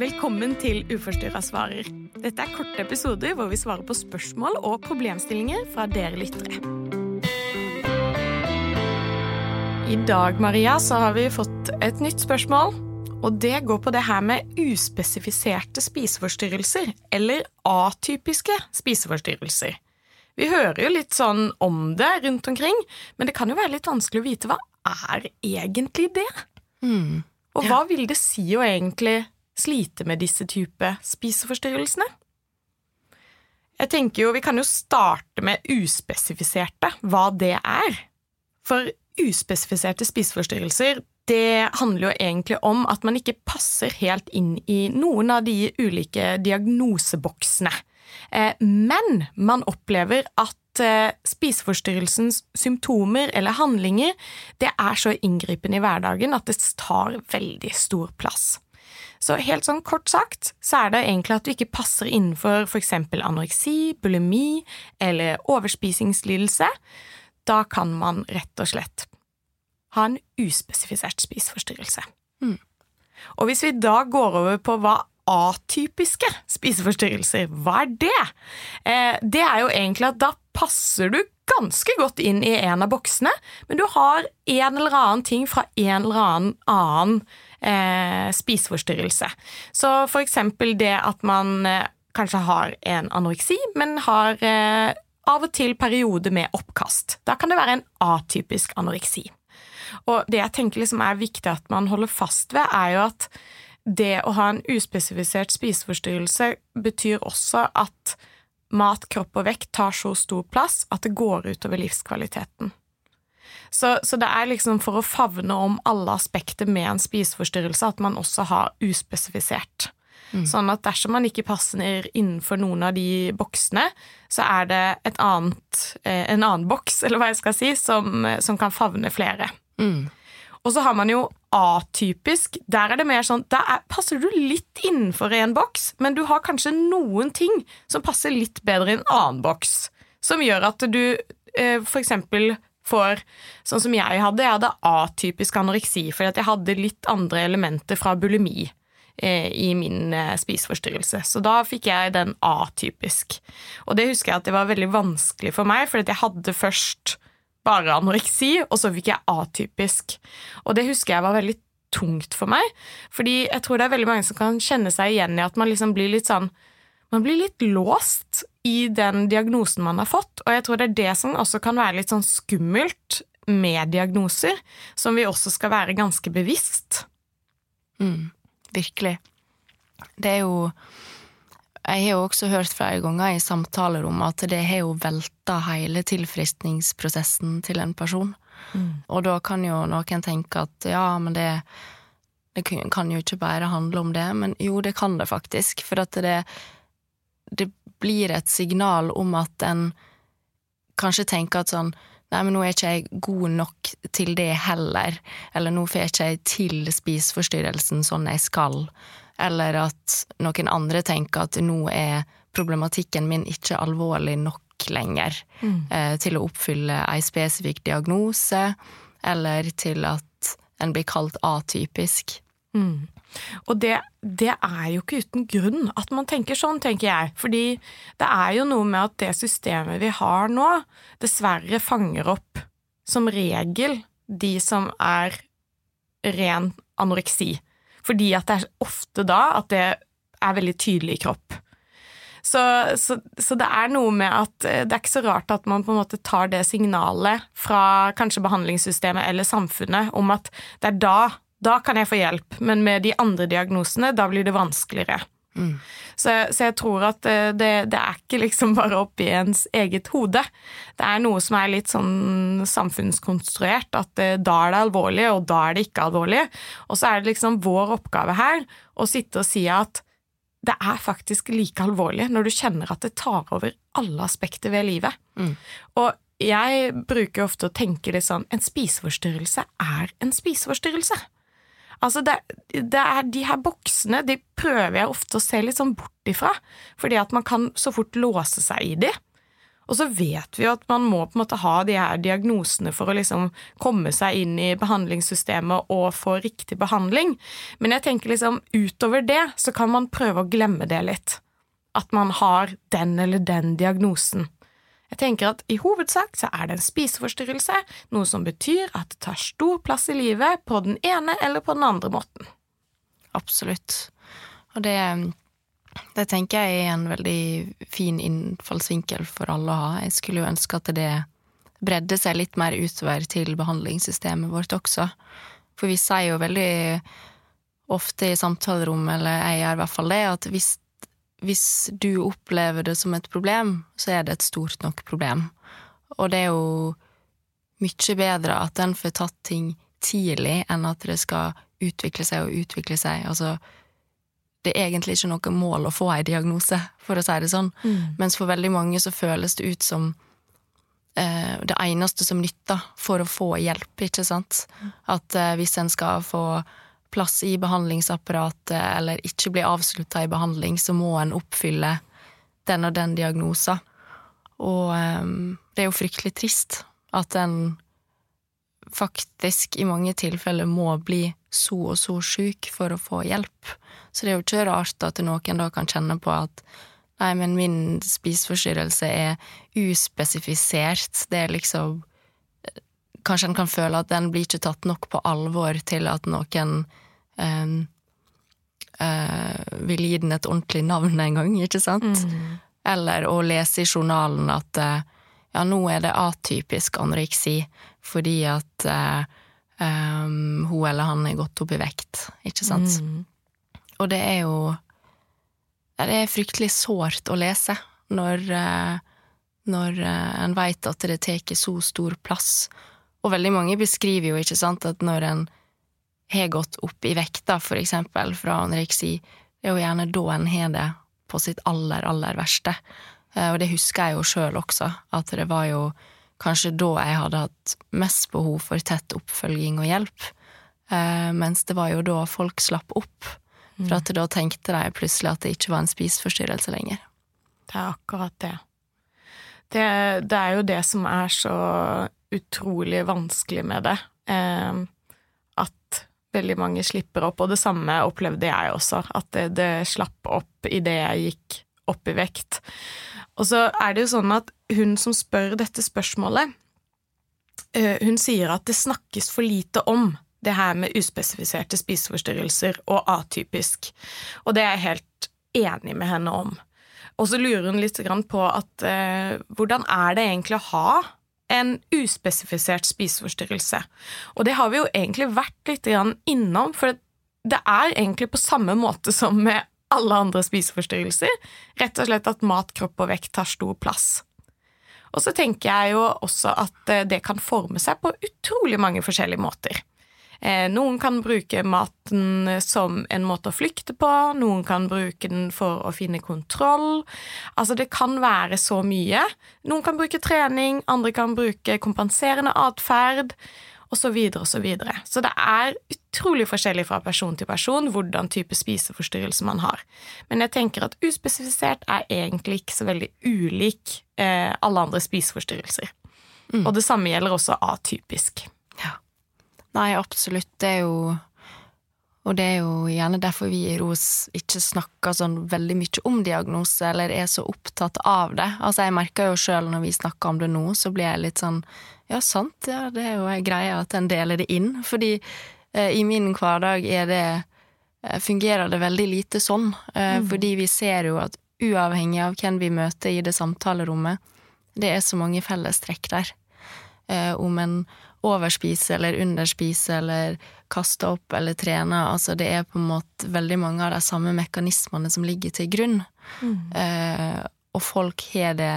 Velkommen til Uforstyrra svarer. Dette er korte episoder hvor vi svarer på spørsmål og problemstillinger fra dere lyttere. I dag Maria, så har vi fått et nytt spørsmål. Og det går på det her med uspesifiserte spiseforstyrrelser, eller atypiske spiseforstyrrelser. Vi hører jo litt sånn om det rundt omkring, men det kan jo være litt vanskelig å vite hva er egentlig det? Mm. Og hva vil det si å egentlig slite med disse type spiseforstyrrelsene? Jeg tenker jo, Vi kan jo starte med uspesifiserte, hva det er. For uspesifiserte spiseforstyrrelser det handler jo egentlig om at man ikke passer helt inn i noen av de ulike diagnoseboksene. Eh, men man opplever at eh, spiseforstyrrelsens symptomer eller handlinger det er så inngripende i hverdagen at det tar veldig stor plass. Så helt sånn kort sagt så er det egentlig at du ikke passer innenfor f.eks. anoreksi, bulimi eller overspisingslidelse. Da kan man rett og slett ha en uspesifisert spiseforstyrrelse. Mm. Og hvis vi da går over på hva atypiske spiseforstyrrelser, hva er det? Eh, det er jo egentlig at da passer du ganske godt inn i en av boksene, men du har en eller annen ting fra en eller annen annen eh, spiseforstyrrelse. Så eksempel det at man eh, kanskje har en anoreksi, men har eh, av og til perioder med oppkast. Da kan det være en atypisk anoreksi. Og det jeg tenker liksom er viktig at man holder fast ved, er jo at det å ha en uspesifisert spiseforstyrrelse betyr også at mat, kropp og vekt tar så stor plass at det går utover livskvaliteten. Så, så, det er liksom for å favne om alle aspekter med en spiseforstyrrelse at man også har uspesifisert. Mm. Sånn at dersom man ikke passer innenfor noen av de boksene, så er det annet, eh, en annen boks, eller hva jeg skal si, som, som kan favne flere. Mm. Og så har man jo atypisk. Der er det mer sånn Der passer du litt innenfor en boks, men du har kanskje noen ting som passer litt bedre i en annen boks. Som gjør at du eh, eksempel får Sånn som jeg hadde. Jeg hadde atypisk anoreksi fordi jeg hadde litt andre elementer fra bulimi eh, i min eh, spiseforstyrrelse. Så da fikk jeg den atypisk. Og det husker jeg at det var veldig vanskelig for meg, fordi jeg hadde først bare anoreksi, og så fikk jeg atypisk. Og det husker jeg var veldig tungt for meg, fordi jeg tror det er veldig mange som kan kjenne seg igjen i at man liksom blir litt sånn Man blir litt låst i den diagnosen man har fått, og jeg tror det er det som også kan være litt sånn skummelt med diagnoser, som vi også skal være ganske bevisst. Mm, virkelig. Det er jo jeg har jo også hørt flere ganger i samtaler om at det har jo velta hele tilfriskningsprosessen til en person. Mm. Og da kan jo noen tenke at ja, men det, det kan jo ikke bare handle om det. Men jo, det kan det faktisk. For at det, det blir et signal om at en kanskje tenker at sånn Nei, men nå er ikke jeg god nok til det heller. Eller nå får jeg ikke til spiseforstyrrelsen sånn jeg skal eller at noen andre tenker at nå er problematikken min ikke alvorlig nok lenger mm. eh, til å oppfylle ei spesifikk diagnose, eller til at en blir kalt atypisk. Mm. Og det, det, er jo ikke uten grunn at man tenker sånn, tenker jeg. Fordi det er jo noe med at det systemet vi har nå, dessverre fanger opp som regel de som er ren anoreksi. Fordi at det er ofte da at det er veldig tydelig i kropp. Så, så, så, det er noe med at eh, det er ikke så rart at man på en måte tar det signalet fra kanskje behandlingssystemet eller samfunnet om at det er da, da kan jeg få hjelp, men med de andre diagnosene, da blir det vanskeligere. Mm. Så, så, jeg tror at eh, det, det, er ikke liksom bare oppi ens eget hode. Det er noe som er litt sånn samfunnskonstruert, at eh, da er det alvorlig, og da er det ikke alvorlig. Og så er det liksom vår oppgave her å sitte og si at det er faktisk like alvorlig når du kjenner at det tar over alle aspekter ved livet. Mm. Og jeg bruker ofte å tenke det sånn En spiseforstyrrelse er en spiseforstyrrelse. Altså, det, det, er de her boksene de prøver jeg ofte å se litt sånn bort ifra, fordi at man kan så fort låse seg i de. Og så vet vi jo at man må på en måte ha de her diagnosene for å liksom komme seg inn i behandlingssystemet og få riktig behandling. Men jeg tenker liksom utover det så kan man prøve å glemme det litt. At man har den eller den diagnosen. Jeg tenker at i hovedsak så er det en spiseforstyrrelse, noe som betyr at det tar stor plass i livet på den ene eller på den andre måten. Absolutt. Og det det tenker jeg er en veldig fin innfallsvinkel for alle å ha. Jeg skulle jo ønske at det bredde seg litt mer utover til behandlingssystemet vårt også. For vi sier jo veldig ofte i samtalerom, eller jeg gjør i hvert fall det, at hvis, hvis du opplever det som et problem, så er det et stort nok problem. Og det er jo mye bedre at en får tatt ting tidlig, enn at det skal utvikle seg og utvikle seg. Altså, det er egentlig ikke noe mål å få ei diagnose, for å si det sånn. Mm. Mens for veldig mange så føles det ut som eh, det eneste som nytter for å få hjelp, ikke sant. At eh, hvis en skal få plass i behandlingsapparatet eller ikke bli avslutta i behandling, så må en oppfylle den og den diagnosen. Og um, det er jo fryktelig trist at en faktisk i mange tilfeller må bli så og så sjuk for å få hjelp. Så det er jo ikke rart at noen da kan kjenne på at nei, men min spiseforstyrrelse er uspesifisert. Det er liksom Kanskje en kan føle at den blir ikke tatt nok på alvor til at noen um, uh, vil gi den et ordentlig navn en gang, ikke sant? Mm. Eller å lese i journalen at uh, ja, nå er det atypisk anoreksi fordi at um, hun eller han er gått opp i vekt, ikke sant? Mm. Og det er jo Det er fryktelig sårt å lese når, uh, når en veit at det tar så stor plass. Og veldig mange beskriver jo, ikke sant, at når en har gått opp i vekta, for eksempel, fra anoreksi, det er jo gjerne da en har det på sitt aller, aller verste. Og det husker jeg jo sjøl også, at det var jo kanskje da jeg hadde hatt mest behov for tett oppfølging og hjelp, eh, mens det var jo da folk slapp opp, for at da tenkte de plutselig at det ikke var en spiseforstyrrelse lenger. Det er akkurat det. det. det. er jo det som er så utrolig vanskelig med det, eh, at veldig mange slipper opp, og det samme opplevde jeg også, at det, det slapp opp idet jeg gikk opp i vekt. Og så er det jo sånn at hun som spør dette spørsmålet, eh, hun sier at det snakkes for lite om det her med uspesifiserte spiseforstyrrelser og atypisk, og det er jeg helt enig med henne om. Og så lurer hun litt på at eh, hvordan er det egentlig å ha en uspesifisert spiseforstyrrelse? Og det har vi jo egentlig vært litt innom, for det er egentlig på samme måte som med alle andre spiseforstyrrelser. Rett og slett at mat, kropp og vekt tar stor plass. Og så tenker jeg jo også at eh, det kan forme seg på utrolig mange forskjellige måter. Eh, noen kan bruke maten som en måte å flykte på, noen kan bruke den for å finne kontroll. Altså, det kan være så mye. Noen kan bruke trening, andre kan bruke kompenserende atferd og så videre og så videre. Så det er utrolig forskjellig fra person til person hvordan type spiseforstyrrelse man har. Men jeg tenker at uspesifisert er egentlig ikke så veldig ulik eh, alle andre spiseforstyrrelser. Mm. Og det samme gjelder også atypisk. Nei, absolutt. Det er jo og det er jo gjerne derfor vi i ROS ikke snakker sånn veldig mye om diagnose, eller er så opptatt av det. Altså, jeg merker jo sjøl når vi snakker om det nå, så blir jeg litt sånn ja, sant, ja, det er jo ei greie at en deler det inn, fordi eh, i min hverdag er det eh, fungerer det veldig lite sånn, eh, mm. fordi vi ser jo at uavhengig av hvem vi møter i det samtalerommet, det er så mange fellestrekk der. Eh, om en overspiser eller underspise eller kaste opp eller trene. altså det er på en måte veldig mange av de samme mekanismene som ligger til grunn. Mm. Eh, og folk har det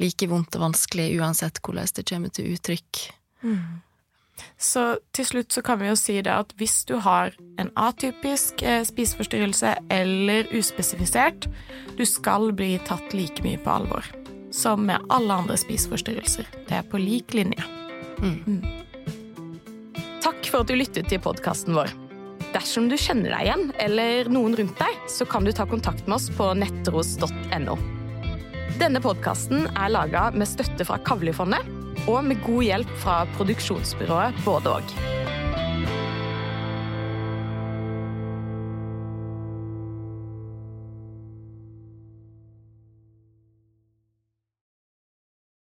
like vondt og vanskelig uansett hvordan det kommer til uttrykk. Mm. Så til slutt så kan vi jo si det at hvis du har en atypisk eh, spiseforstyrrelse eller uspesifisert, du skal bli tatt like mye på alvor som med alle andre spiseforstyrrelser. Det er på lik linje. Mm. Takk for at du lyttet til podkasten vår. Dersom du kjenner deg igjen, eller noen rundt deg, så kan du ta kontakt med oss på nettros.no. Denne podkasten er laga med støtte fra Kavlifondet og med god hjelp fra produksjonsbyrået Både og.